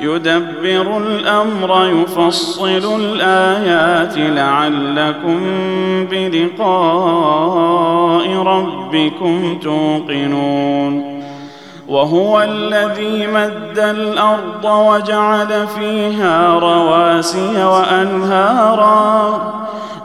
يدبر الأمر يفصل الآيات لعلكم بلقاء ربكم توقنون. وهو الذي مد الأرض وجعل فيها رواسي وأنهارا.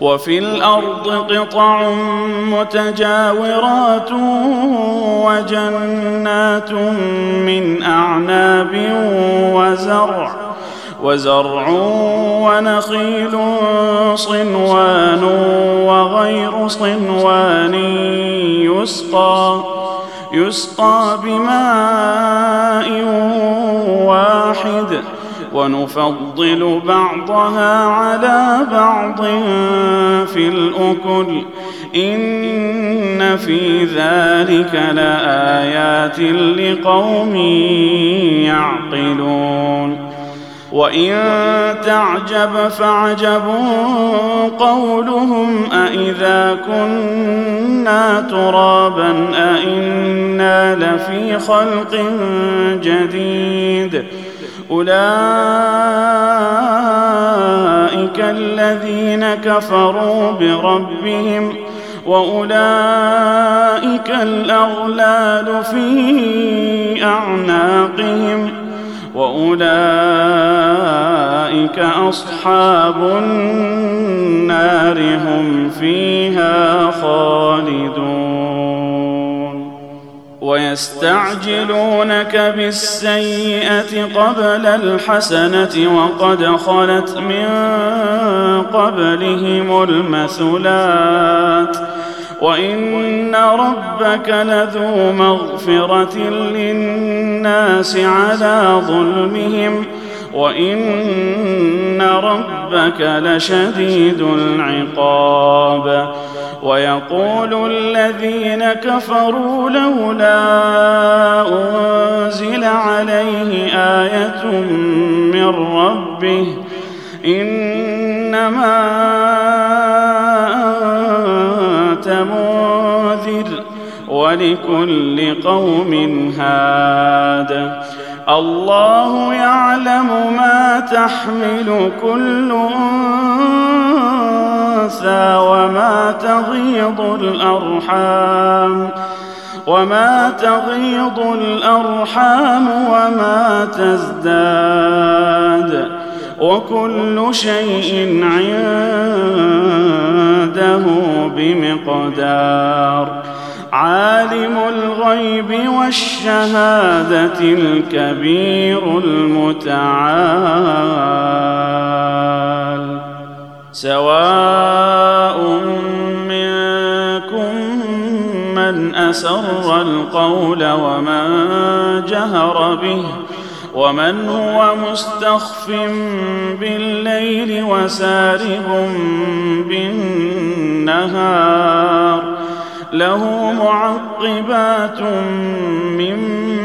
وفي الأرض قطع متجاورات وجنات من أعناب وزرع وزرع ونخيل صنوان وغير صنوان يسقى يسقى بماء ونفضل بعضها على بعض في الأكل. إن في ذلك لآيات لقوم يعقلون. وإن تعجب فعجب قولهم أإذا كنا ترابا أإنا لفي خلق جديد. أولئك الذين كفروا بربهم وأولئك الأغلال في أعناقهم وأولئك أصحاب النار هم فيها خالدون ويستعجلونك بالسيئة قبل الحسنة وقد خلت من قبلهم المثلات. وإن ربك لذو مغفرة للناس على ظلمهم. وإن ربك لشديد العقاب. ويقول الذين كفروا لولا أنزل عليه آية من ربه إنما أنت منذر ولكل قوم هاد. الله يعلم ما تحمل كل أنثى وما تغيض الأرحام وما تغيض الأرحام وما تزداد وكل شيء عنده بمقدار. عالم الغيب والشهادة الكبير المتعال. سواء منكم من أسر القول ومن جهر به ومن هو مستخف بالليل وسارب بالنهار له معقبات من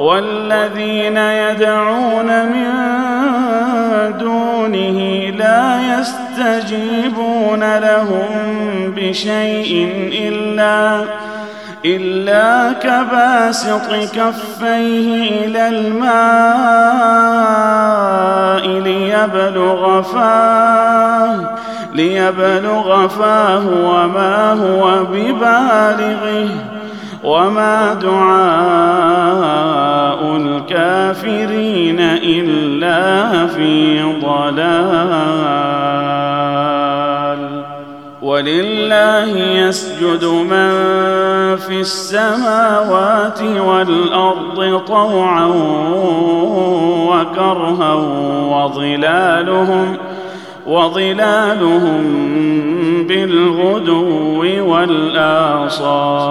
والذين يدعون من دونه لا يستجيبون لهم بشيء إلا إلا كباسط كفيه إلى الماء ليبلغ فاه ليبلغ فاه وما هو ببالغه. وما دعاء الكافرين إلا في ضلال ولله يسجد من في السماوات والارض طوعا وكرها وظلالهم وظلالهم بالغدو والاصال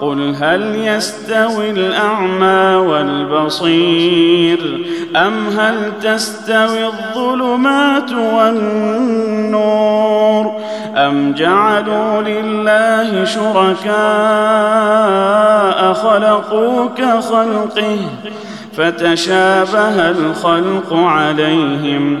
قل هل يستوي الأعمى والبصير أم هل تستوي الظلمات والنور أم جعلوا لله شركاء خلقوا كخلقه فتشابه الخلق عليهم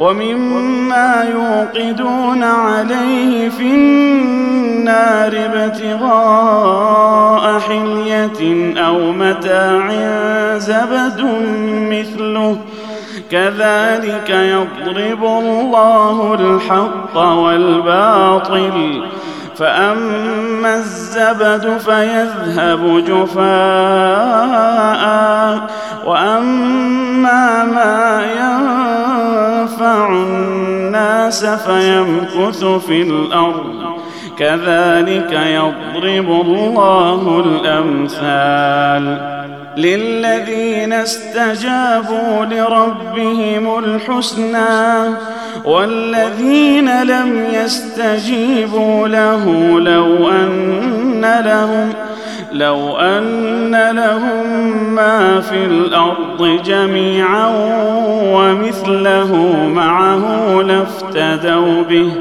ومما يوقدون عليه في النار ابتغاء حلية أو متاع زبد مثله. كذلك يضرب الله الحق والباطل. فأما الزبد فيذهب جفاء. واما ما ينفع الناس فيمكث في الأرض. كذلك يضرب الله الأمثال للذين استجابوا لربهم الحسنى والذين لم يستجيبوا له لو أن لهم لو أن لهم ما في الأرض جميعا ومثله معه لافتدوا به.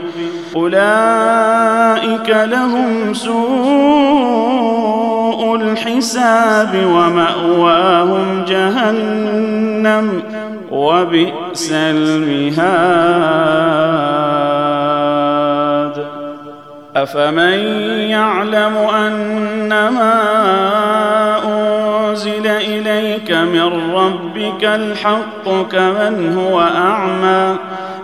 أولئك لهم سوء الحساب ومأواهم جهنم وبئس المهاد. أفمن يعلم أنما أنزل إليك من ربك الحق كمن هو أعمى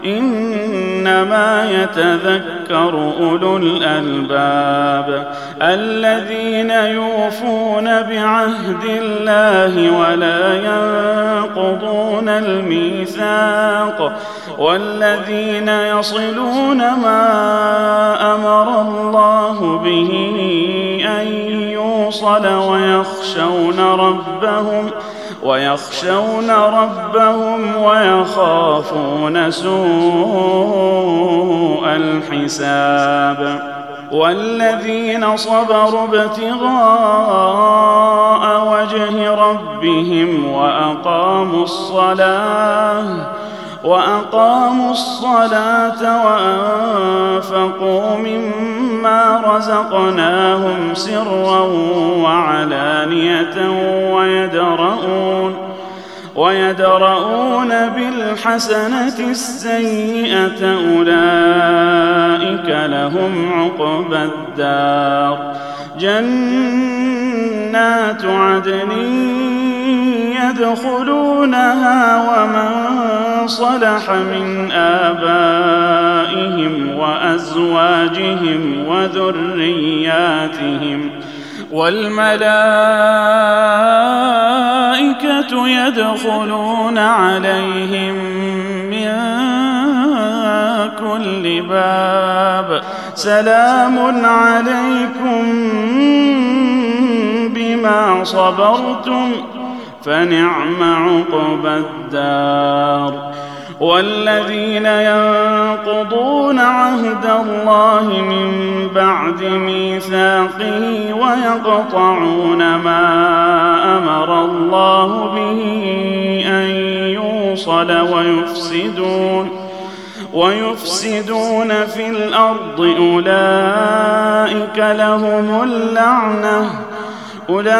إنما يتذكر أولو الألباب الذين يوفون بعهد الله ولا ينقضون الميثاق والذين يصلون ما يوصل ويخشون ربهم ويخشون ربهم ويخافون سوء الحساب. والذين صبروا ابتغاء وجه ربهم وأقاموا الصلاة وأقاموا الصلاة وأنفقوا مما رزقناهم سرا وعلانية ويدرؤون ويدرؤون بالحسنة السيئة أولئك لهم عقبى الدار. جنات عدن يدخلونها ومن صلح من آبائهم وأزواجهم وذرياتهم والملائكة يدخلون عليهم من كل باب سلام عليكم بما صبرتم فنعم عقبى الدار. والذين ينقضون عهد الله من بعد ميثاقه ويقطعون ما أمر الله به أن يوصل ويفسدون ويفسدون في الأرض. أولئك لهم اللعنة. أولئك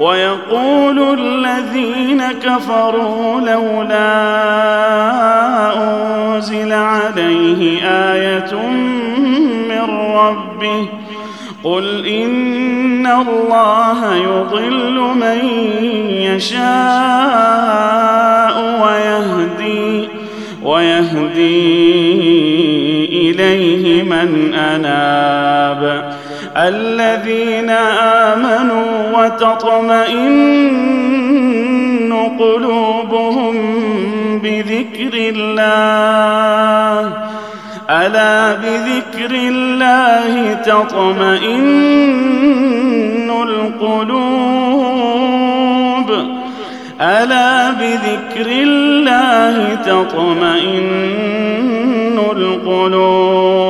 ويقول الذين كفروا لولا أنزل عليه آية من ربه قل إن الله يضل من يشاء ويهدي ويهدي إليه من أناب الذين آمنوا وتطمئن قلوبهم بذكر الله. ألا بذكر الله تطمئن القلوب. ألا بذكر الله تطمئن القلوب.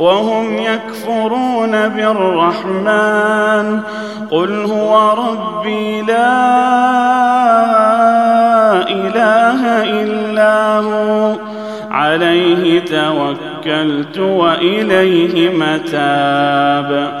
وهم يكفرون بالرحمن. قل هو ربي لا إله إلا هو. عليه توكلت وإليه متاب.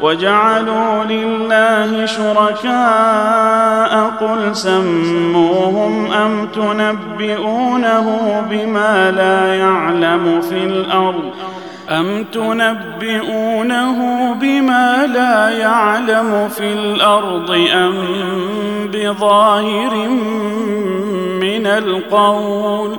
وجعلوا لله شركاء قل سموهم أم تنبئونه بما لا يعلم في الأرض أم تنبئونه بما لا يعلم في الأرض أم بظاهر من القول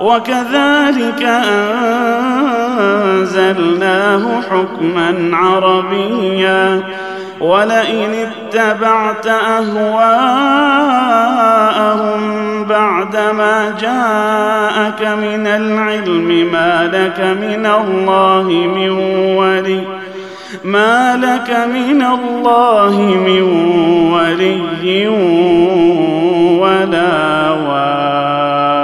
وكذلك أنزلناه حكما عربيا. ولئن اتبعت أهواءهم بعدما جاءك من العلم ما لك من الله من ولي ما لك من الله من ولي ولا واق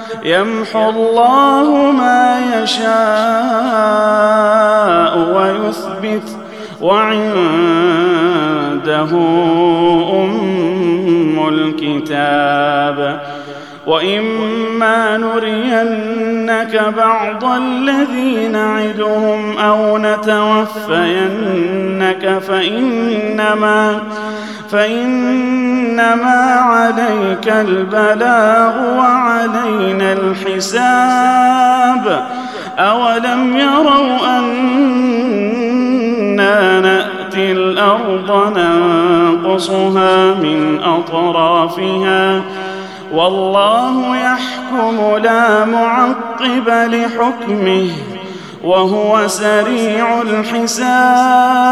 يمحو الله ما يشاء ويثبت وعنده أم الكتاب. وإما نرينك بعض الذي نعدهم أو نتوفينك فإنما فانما عليك البلاغ وعلينا الحساب. أولم يروا أنا نأتي الأرض ننقصها من أطرافها؟ والله يحكم لا معقب لحكمه وهو سريع الحساب.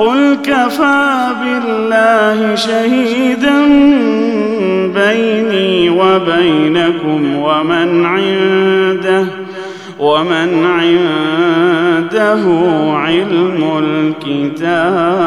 قل كفى بالله شهيدا بيني وبينكم ومن عنده ومن عنده علم الكتاب.